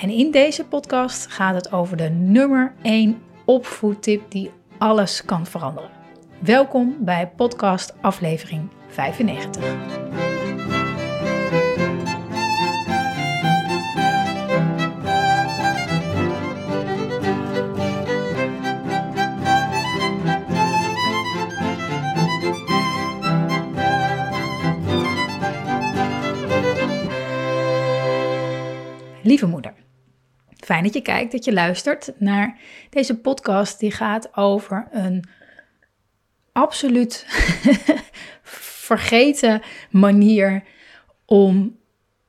En in deze podcast gaat het over de nummer 1 opvoedtip die alles kan veranderen. Welkom bij podcast aflevering 95. Fijn dat je kijkt, dat je luistert naar deze podcast die gaat over een absoluut vergeten manier om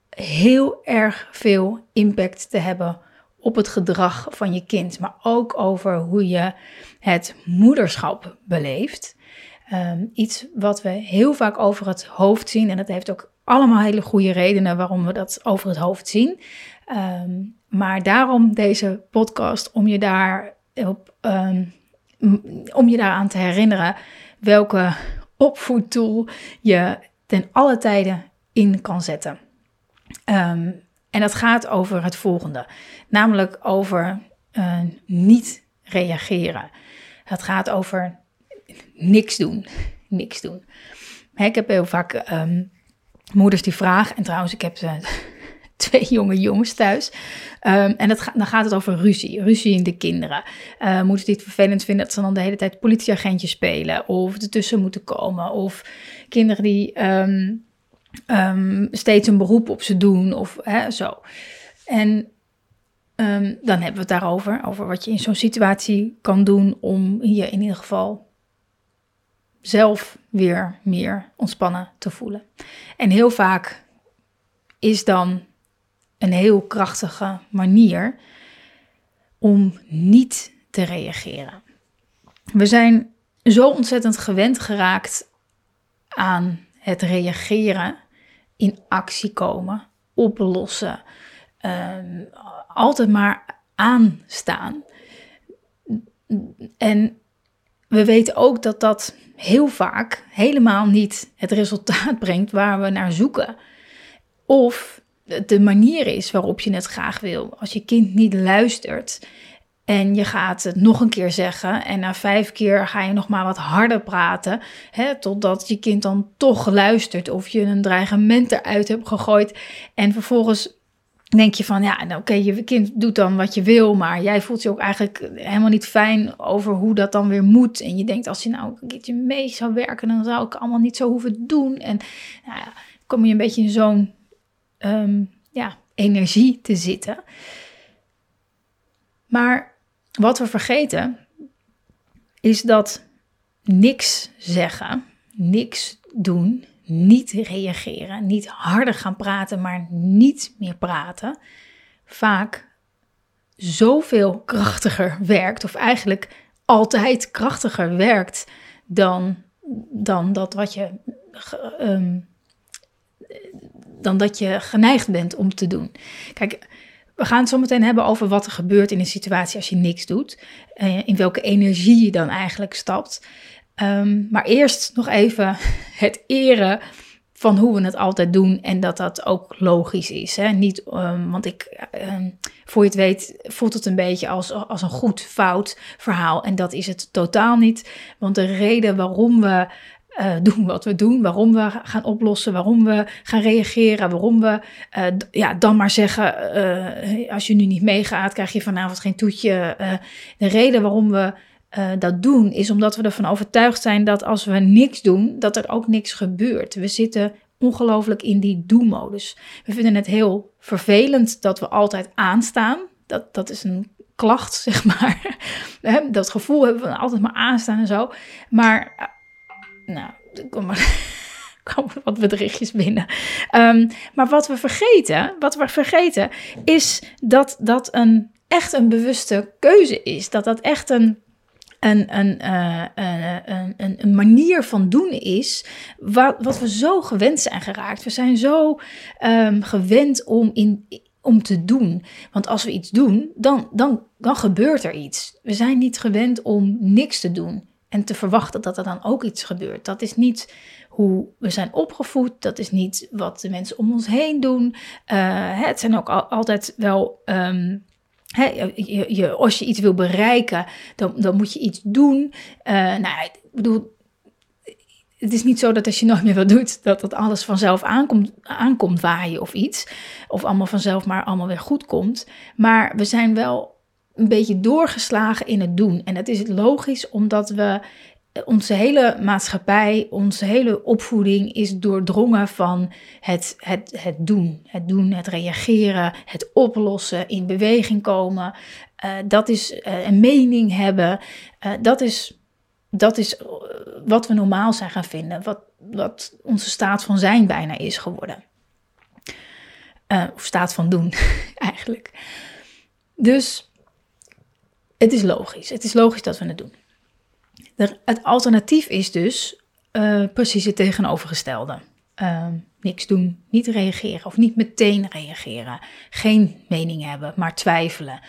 heel erg veel impact te hebben op het gedrag van je kind, maar ook over hoe je het moederschap beleeft. Ehm, iets wat we heel vaak over het hoofd zien en dat heeft ook allemaal hele goede redenen waarom we dat over het hoofd zien. Ehm, maar daarom deze podcast om je daar op, um, om je daaraan te herinneren welke opvoedtool je ten alle tijden in kan zetten. Um, en dat gaat over het volgende, namelijk over uh, niet reageren. Het gaat over niks doen, niks doen. Ik heb heel vaak moeders die vragen, en trouwens, ik heb ze twee jonge jongens thuis. Um, en dan gaat het over ruzie, ruzie in de kinderen. Uh, moeten die het vervelend vinden dat ze dan de hele tijd politieagentjes spelen, of ertussen moeten komen, of kinderen die um, um, steeds een beroep op ze doen, of hè, zo. En dan hebben we het daarover, over wat je in zo'n situatie kan doen om je in ieder geval zelf weer meer ontspannen te voelen. En heel vaak is dan een heel krachtige manier om niet te reageren. We zijn zo ontzettend gewend geraakt aan het reageren, in actie komen, oplossen, um, altijd maar aanstaan. En we weten ook dat dat heel vaak helemaal niet het resultaat brengt waar we naar zoeken. Of de manier is waarop je het graag wil. Als je kind niet luistert en je gaat het nog een keer zeggen en na vijf keer ga je nog maar wat harder praten, hè, totdat je kind dan toch luistert of je een dreigement eruit hebt gegooid en vervolgens denk je van ja, nou, oké, je kind doet dan wat je wil, maar jij voelt je ook eigenlijk helemaal niet fijn over hoe dat dan weer moet. En je denkt als je nou een keertje mee zou werken, dan zou ik allemaal niet zo hoeven doen. En nou ja, kom je een beetje in zo'n um, ja, energie te zitten. Maar wat we vergeten is dat niks zeggen, niks doen, niet reageren, niet harder gaan praten, maar niet meer praten, vaak zoveel krachtiger werkt, of eigenlijk altijd krachtiger werkt dan, dan dat wat je um, dan dat je geneigd bent om te doen. Kijk, we gaan het zo meteen hebben over wat er gebeurt in een situatie als je niks doet. Uh, in welke energie je dan eigenlijk stapt. Um, maar eerst nog even het eren van hoe we het altijd doen en dat dat ook logisch is. Hè? Niet, um, want ik, um, voor je het weet, voelt het een beetje als, als een goed fout verhaal. En dat is het totaal niet. Want de reden waarom we uh, doen wat we doen, waarom we gaan oplossen, waarom we gaan reageren, waarom we uh, ja, dan maar zeggen, uh, als je nu niet meegaat, krijg je vanavond geen toetje. de reden waarom we dat doen is omdat we ervan overtuigd zijn dat als we niks doen, dat er ook niks gebeurt. We zitten ongelooflijk in die do-modus. We vinden het heel vervelend dat we altijd aanstaan. Dat, dat is een klacht, zeg maar. dat gevoel hebben we altijd maar aanstaan en zo. Maar nou, er komen, komen wat berichtjes binnen. Um, maar wat we vergeten, wat we vergeten, is dat dat een echt een bewuste keuze is. Dat dat echt een, een, een, uh, een, een, een, manier van doen is. Wat, wat we zo gewend zijn geraakt. We zijn zo um, gewend om, in, om te doen. Want als we iets doen, dan, dan, dan gebeurt er iets. We zijn niet gewend om niks te doen. En te verwachten dat er dan ook iets gebeurt. Dat is niet hoe we zijn opgevoed. Dat is niet wat de mensen om ons heen doen. Uh, het zijn ook al, altijd wel. Um, je, als je iets wil bereiken, dan, dan moet je iets doen. Uh, nou, ik bedoel, het is niet zo dat als je nooit meer wat doet, dat dat alles vanzelf aankomt, aankomt waaien of iets. Of allemaal vanzelf maar allemaal weer goed komt. Maar we zijn wel een beetje doorgeslagen in het doen. En dat is logisch omdat we onze hele maatschappij, onze hele opvoeding is doordrongen van het, het, het doen. Het doen, het reageren, het oplossen, in beweging komen. Uh, dat is uh, een mening hebben. Dat, is, dat is wat we normaal zijn gaan vinden. Wat, wat onze staat van zijn bijna is geworden. of staat van doen, eigenlijk. Dus het is logisch. Het is logisch dat we het doen het alternatief is dus uh, precies het tegenovergestelde. Uh, niks doen, niet reageren of niet meteen reageren. Geen mening hebben, maar twijfelen.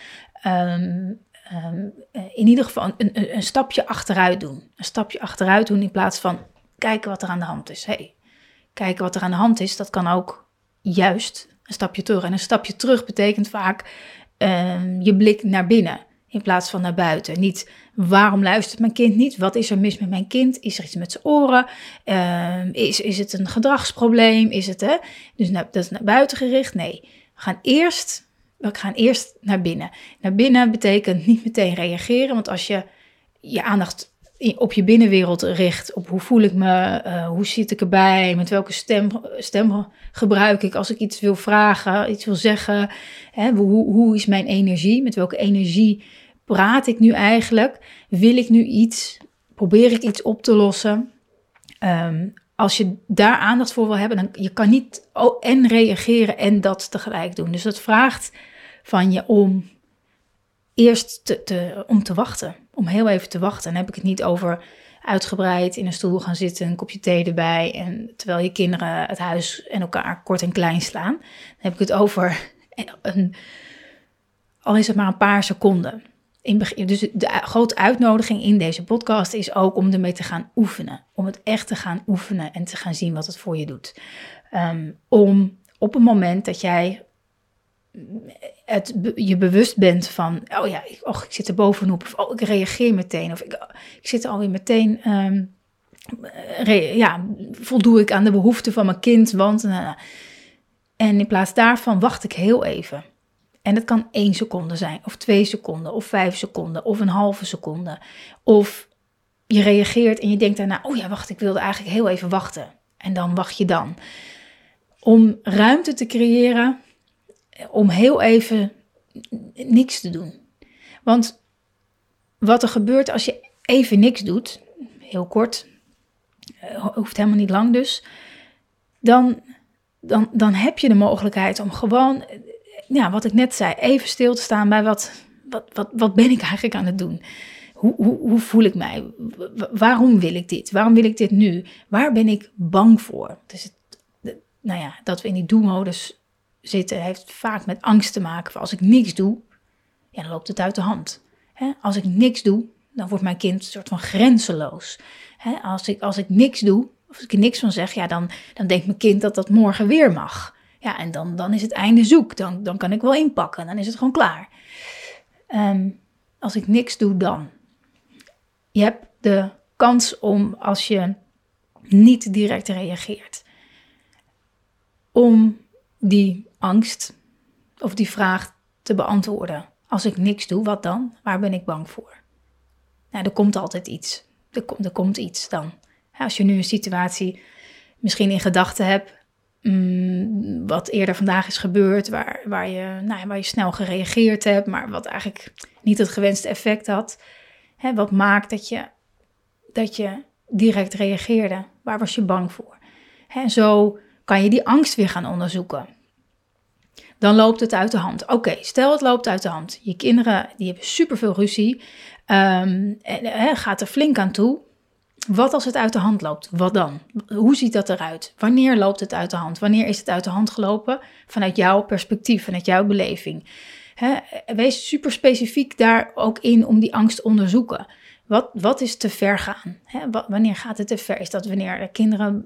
Um, um, in ieder geval een, een, stapje achteruit doen. Een stapje achteruit doen in plaats van kijken wat er aan de hand is. Hey, kijken wat er aan de hand is, dat kan ook juist een stapje terug. En een stapje terug betekent vaak je blik naar binnen in plaats van naar buiten. Niet waarom luistert mijn kind niet? Wat is er mis met mijn kind? Is er iets met zijn oren? Uh, is, is het een gedragsprobleem? Is het, hè? Dus dat is naar buiten gericht? Nee. We gaan eerst, we gaan eerst naar binnen. Naar binnen betekent niet meteen reageren, want als je je aandacht op je binnenwereld richt. Op hoe voel ik me, uh, hoe zit ik erbij, met welke stem, stem gebruik ik als ik iets wil vragen, iets wil zeggen. Hè, hoe, hoe is mijn energie, met welke energie praat ik nu eigenlijk? Wil ik nu iets? Probeer ik iets op te lossen? Um, als je daar aandacht voor wil hebben, dan je kan niet en reageren en dat tegelijk doen. Dus dat vraagt van je om eerst te, om te wachten. Om heel even te wachten. En dan heb ik het niet over uitgebreid in een stoel gaan zitten, een kopje thee erbij. En terwijl je kinderen het huis en elkaar kort en klein slaan. Dan heb ik het over een, al is het maar een paar seconden. Dus de grote uitnodiging in deze podcast is ook om ermee te gaan oefenen. Om het echt te gaan oefenen en te gaan zien wat het voor je doet. Um, om op een moment dat jij het, je bewust bent van, oh ja, ik, ik zit er bovenop, of oh, ik reageer meteen, of ik, ik zit alweer meteen, um, ja, voldoe ik aan de behoeften van mijn kind, want, en in plaats daarvan wacht ik heel even. En het kan één seconde zijn, of twee seconden, of vijf seconden, of een halve seconde. Of je reageert en je denkt daarna, oh ja, wacht, ik wilde eigenlijk heel even wachten. En dan wacht je dan. Om ruimte te creëren om heel even niks te doen. Want wat er gebeurt als je even niks doet, heel kort, eh, hoeft helemaal niet lang dus, dan, dan, dan heb je de mogelijkheid om gewoon, ja, wat ik net zei, even stil te staan bij wat, wat, wat, wat ben ik eigenlijk aan het doen? Hoe, hoe, hoe voel ik mij? Waarom wil ik dit? Waarom wil ik dit nu? Waar ben ik bang voor? Dus het, nou ja, dat we in die doelmodus zitten heeft vaak met angst te maken. Als ik niks doe, ja, dan loopt het uit de hand. Als ik niks doe, dan wordt mijn kind een soort van grenzeloos. Als, ik, als ik niks doe, of als ik er niks van zeg, ja, dan, dan denkt mijn kind dat dat morgen weer mag. Ja, en dan, dan is het einde zoek. Dan, dan kan ik wel inpakken. Dan is het gewoon klaar. Ehm, als ik niks doe, dan. Je hebt de kans om, als je niet direct reageert, om die angst of die vraag te beantwoorden. Als ik niks doe, wat dan? Waar ben ik bang voor? Nou, er komt altijd iets. Er, komt, er komt iets dan. Als je nu een situatie misschien in gedachten hebt, mm, wat eerder vandaag is gebeurd, waar, waar, je, nou, waar je snel gereageerd hebt, maar wat eigenlijk niet het gewenste effect had. Hè, wat maakt dat je, dat je direct reageerde? Waar was je bang voor? Hè, zo kan je die angst weer gaan onderzoeken. dan loopt het uit de hand. Oké, stel het loopt uit de hand. Je kinderen die hebben superveel ruzie. Um, en, gaat er flink aan toe. Wat als het uit de hand loopt? Wat dan? Hoe ziet dat eruit? Wanneer loopt het uit de hand? Wanneer is het uit de hand gelopen? Vanuit jouw perspectief, vanuit jouw beleving. wees super specifiek daar ook in om die angst te onderzoeken. Wat, wat is te ver gaan? wanneer gaat het te ver? Is dat wanneer kinderen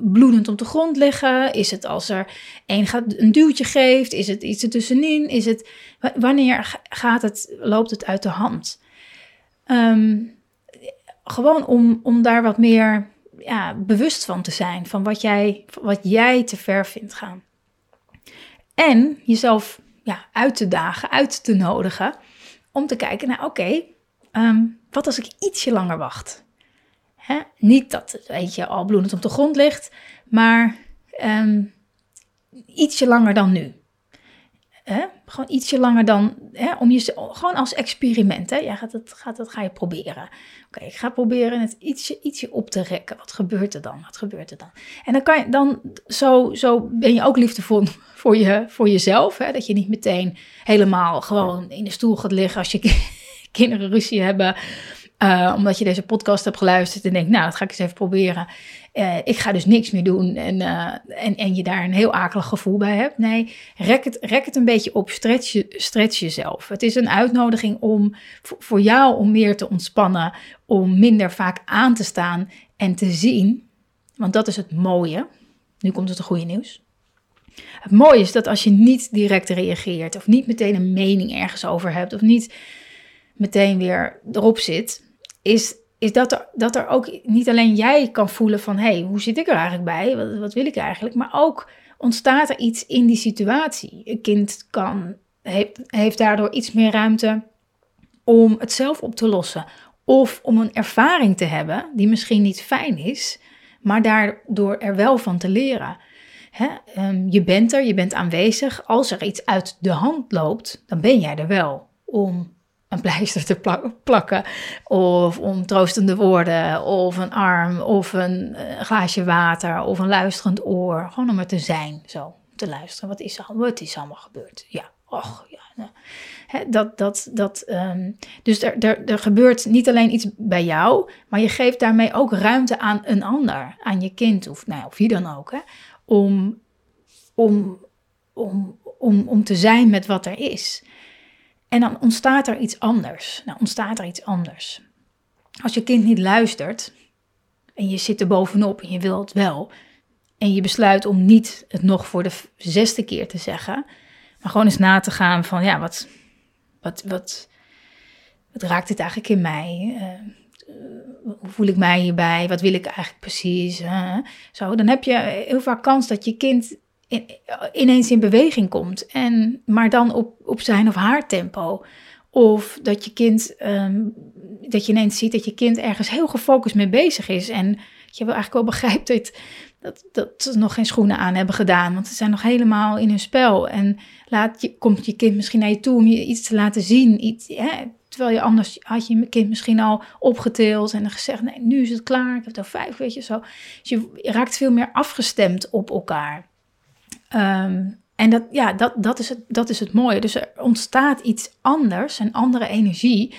bloedend op de grond liggen? Is het als er een, gaat, een duwtje geeft? Is het iets ertussenin? Is het, wanneer gaat het, loopt het uit de hand? Um, gewoon om, om daar wat meer ja, bewust van te zijn. Van wat jij, wat jij te ver vindt gaan. En jezelf ja, uit te dagen, uit te nodigen. Om te kijken naar, oké, ehm, wat als ik ietsje langer wacht? Hè? Niet dat het weet je, al bloedend op de grond ligt, maar um, ietsje langer dan nu. Hè? Gewoon ietsje langer dan, hè, om je, gewoon als experiment. Hè? Ja, gaat het, gaat het, ga je proberen. Oké, ik ga proberen het ietsje, ietsje op te rekken. Wat gebeurt er dan? Wat gebeurt er dan? En dan kan je, dan, zo, zo ben je ook liefdevol voor, je, voor jezelf. Hè? Dat je niet meteen helemaal gewoon in de stoel gaat liggen als je kinderen ruzie hebben. Uh, omdat je deze podcast hebt geluisterd en denkt, nou, dat ga ik eens even proberen. Uh, ik ga dus niks meer doen en, uh, en, en je daar een heel akelig gevoel bij hebt. Nee, rek het, rek het een beetje op, stretch, stretch jezelf. Het is een uitnodiging om voor jou om meer te ontspannen, om minder vaak aan te staan en te zien. Want dat is het mooie. Nu komt het goede nieuws. Het mooie is dat als je niet direct reageert, of niet meteen een mening ergens over hebt, of niet meteen weer erop zit, is, is dat, er, dat er ook niet alleen jij kan voelen van hé, hey, hoe zit ik er eigenlijk bij? Wat, wat wil ik eigenlijk? Maar ook ontstaat er iets in die situatie. Een kind kan, heeft, heeft daardoor iets meer ruimte om het zelf op te lossen. Of om een ervaring te hebben die misschien niet fijn is, maar daardoor er wel van te leren. Ehm, je bent er, je bent aanwezig. Als er iets uit de hand loopt, dan ben jij er wel om een pleister te plakken. Of om troostende woorden. Of een arm. Of een uh, glaasje water. Of een luisterend oor. Gewoon om er te zijn. Zo. Te luisteren. Wat is, is allemaal gebeurd? Ja. Och, ja. dat, dat, dat, um, dus er, er, er gebeurt niet alleen iets bij jou. Maar je geeft daarmee ook ruimte aan een ander. Aan je kind. Of, nou, of wie dan ook. Hè, om, om, om, om, om te zijn met wat er is. En dan ontstaat er iets anders. Nou, ontstaat er iets anders. Als je kind niet luistert en je zit er bovenop en je wil het wel, en je besluit om niet het nog voor de zesde keer te zeggen, maar gewoon eens na te gaan van, ja, wat, wat, wat, wat raakt dit eigenlijk in mij? Uh, hoe voel ik mij hierbij? Wat wil ik eigenlijk precies? zo, dan heb je heel vaak kans dat je kind ineens in beweging komt. En, maar dan op, op zijn of haar tempo. Of dat je kind, ehm, dat je ineens ziet dat je kind ergens heel gefocust mee bezig is. En je wel eigenlijk wel begrijpt dat, dat, dat ze nog geen schoenen aan hebben gedaan. Want ze zijn nog helemaal in hun spel. En laat je, komt je kind misschien naar je toe om je iets te laten zien. Iets, hè, terwijl je anders had je kind misschien al opgeteeld en gezegd: nee, nu is het klaar. Ik heb er vijf, weet je zo. Dus je raakt veel meer afgestemd op elkaar. Ehm, en dat, ja, dat, dat, is het, dat is het mooie. Dus er ontstaat iets anders, een andere energie,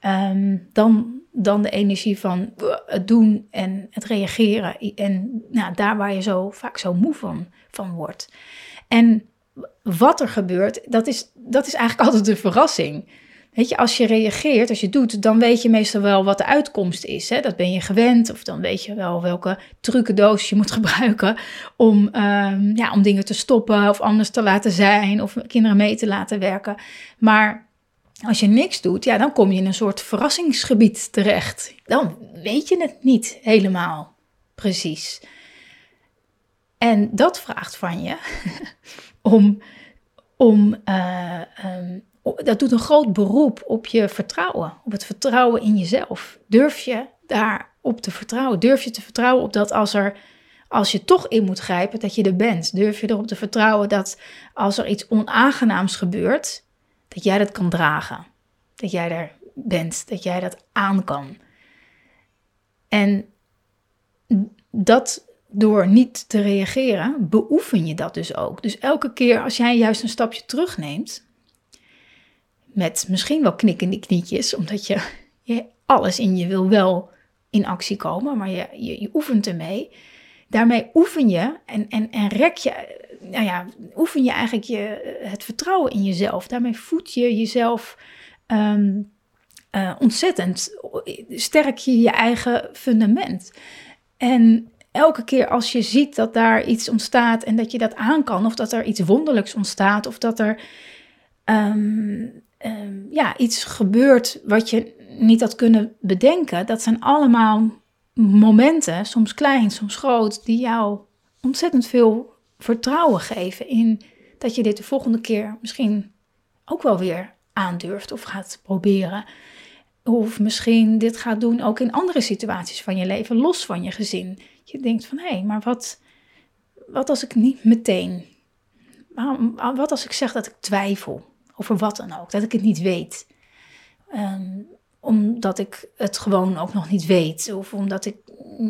ehm, dan, dan de energie van het doen en het reageren. En nou, daar waar je zo vaak zo moe van, van wordt. En wat er gebeurt, dat is, dat is eigenlijk altijd de verrassing. Weet je, als je reageert, als je doet, dan weet je meestal wel wat de uitkomst is. Hè? Dat ben je gewend, of dan weet je wel welke trucendoos je moet gebruiken om, um, ja, om dingen te stoppen of anders te laten zijn of kinderen mee te laten werken. Maar als je niks doet, ja, dan kom je in een soort verrassingsgebied terecht. Dan weet je het niet helemaal precies. En dat vraagt van je om, om uh, um, dat doet een groot beroep op je vertrouwen, op het vertrouwen in jezelf. Durf je daarop te vertrouwen? Durf je te vertrouwen op dat als er als je toch in moet grijpen, dat je er bent? Durf je erop te vertrouwen dat als er iets onaangenaams gebeurt, dat jij dat kan dragen? Dat jij er bent, dat jij dat aan kan. En dat door niet te reageren, beoefen je dat dus ook. Dus elke keer als jij juist een stapje terugneemt, met misschien wel knikkende knietjes, omdat je, je alles in je wil wel in actie komen, maar je, je, je oefent ermee. Daarmee oefen je en, en, en rek je, nou ja, oefen je eigenlijk je, het vertrouwen in jezelf. Daarmee voed je jezelf ehm, uh, ontzettend sterk je je eigen fundament. En elke keer als je ziet dat daar iets ontstaat en dat je dat aan kan, of dat er iets wonderlijks ontstaat, of dat er ehm, ehm, ja, iets gebeurt wat je niet had kunnen bedenken, dat zijn allemaal momenten, soms klein, soms groot, die jou ontzettend veel vertrouwen geven in dat je dit de volgende keer misschien ook wel weer aandurft of gaat proberen. Of misschien dit gaat doen ook in andere situaties van je leven, los van je gezin. Je denkt van hé, hey, maar wat, wat als ik niet meteen. Wat als ik zeg dat ik twijfel over wat dan ook, dat ik het niet weet. Um, omdat ik het gewoon ook nog niet weet. Of omdat ik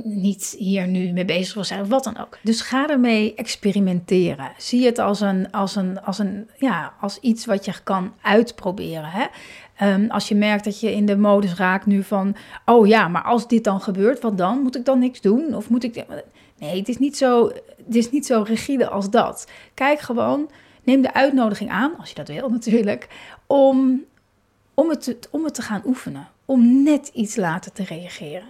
niet hier nu mee bezig wil zijn. Of wat dan ook. Dus ga ermee experimenteren. Zie het als, een, als, een, als, een, ja, als iets wat je kan uitproberen. Hè? Um, als je merkt dat je in de modus raakt nu van... Oh ja, maar als dit dan gebeurt, wat dan? Moet ik dan niks doen? Of moet ik... Nee, het is niet zo, het is niet zo rigide als dat. Kijk gewoon, neem de uitnodiging aan, als je dat wil natuurlijk... om om het, te, om het te gaan oefenen. Om net iets later te reageren.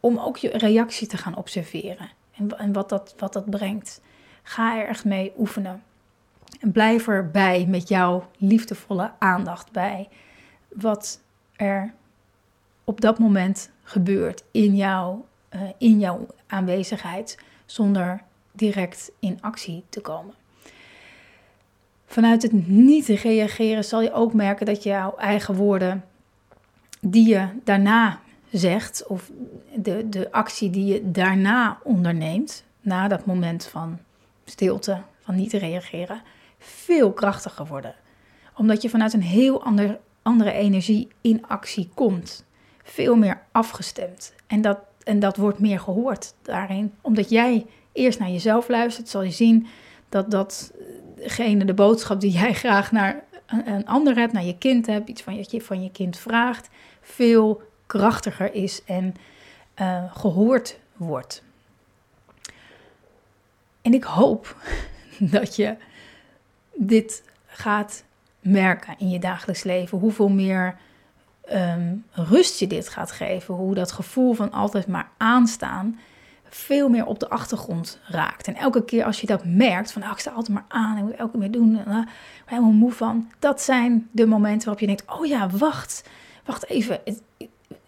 Om ook je reactie te gaan observeren. En, en wat, dat, wat dat brengt. Ga er echt mee oefenen. En blijf erbij met jouw liefdevolle aandacht bij. Wat er op dat moment gebeurt in, jou, uh, in jouw aanwezigheid. Zonder direct in actie te komen. Vanuit het niet reageren zal je ook merken dat jouw eigen woorden die je daarna zegt, of de, de actie die je daarna onderneemt, na dat moment van stilte, van niet reageren, veel krachtiger worden. Omdat je vanuit een heel ander, andere energie in actie komt. Veel meer afgestemd. En dat, en dat wordt meer gehoord daarin. Omdat jij eerst naar jezelf luistert, zal je zien dat dat degene, de boodschap die jij graag naar een ander hebt, naar je kind hebt, iets van je, van je kind vraagt, veel krachtiger is en uh, gehoord wordt. En ik hoop dat je dit gaat merken in je dagelijks leven. Hoeveel meer um, rust je dit gaat geven. Hoe dat gevoel van altijd maar aanstaan veel meer op de achtergrond raakt. En elke keer als je dat merkt, van oh, ik sta altijd maar aan en moet elke keer doen, en, uh, helemaal moe van. Dat zijn de momenten waarop je denkt, oh ja, wacht, wacht even.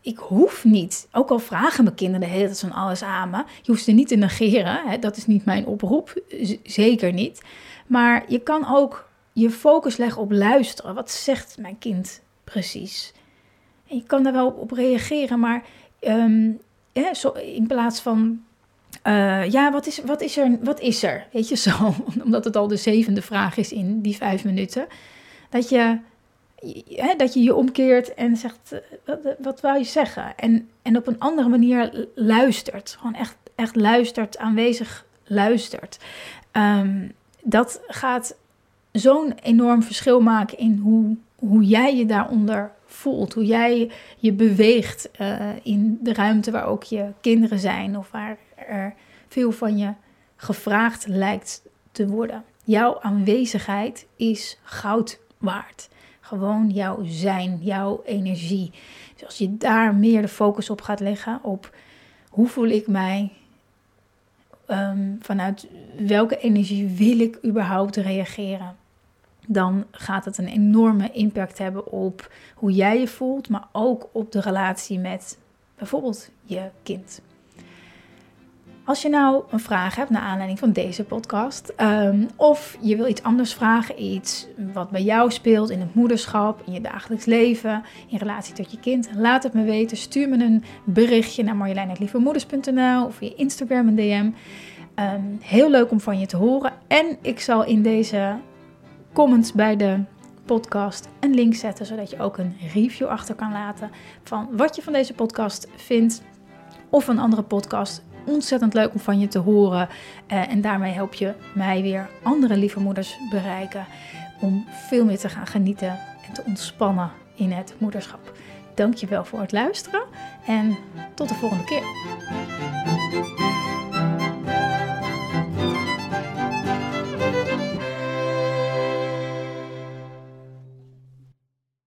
ik hoef niet, ook al vragen mijn kinderen de hele tijd van alles aan me, je hoeft ze niet te negeren, hè, dat is niet mijn oproep, zeker niet. Maar je kan ook je focus leggen op luisteren. Wat zegt mijn kind precies? En je kan daar wel op, reageren, maar um, zo, in plaats van uh, ja, wat is, wat, is er, wat is er? Weet je zo, omdat het al de zevende vraag is in die vijf minuten. Dat je hè, dat je, je omkeert en zegt, eh, wat, wat wou je zeggen? En, en op een andere manier luistert. Gewoon echt, echt luistert, aanwezig luistert. Um, dat gaat zo'n enorm verschil maken in hoe, hoe jij je daaronder voelt. Hoe jij je beweegt uh, in de ruimte waar ook je kinderen zijn of waar veel van je gevraagd lijkt te worden. Jouw aanwezigheid is goud waard. Gewoon jouw zijn, jouw energie. Dus als je daar meer de focus op gaat leggen, op hoe voel ik mij, um, vanuit welke energie wil ik überhaupt reageren, dan gaat het een enorme impact hebben op hoe jij je voelt, maar ook op de relatie met bijvoorbeeld je kind. Als je nou een vraag hebt naar aanleiding van deze podcast, ehm, of je wil iets anders vragen, iets wat bij jou speelt in het moederschap, in je dagelijks leven, in relatie tot je kind, laat het me weten. Stuur me een berichtje naar marjolein.lievemoeders.nl of via Instagram een DM. Ehm, heel leuk om van je te horen. En ik zal in deze comments bij de podcast een link zetten, zodat je ook een review achter kan laten van wat je van deze podcast vindt of een andere podcast ontzettend leuk om van je te horen. Eh, en daarmee help je mij weer andere lieve moeders bereiken. Om veel meer te gaan genieten en te ontspannen in het moederschap. Dankjewel voor het luisteren en tot de volgende keer.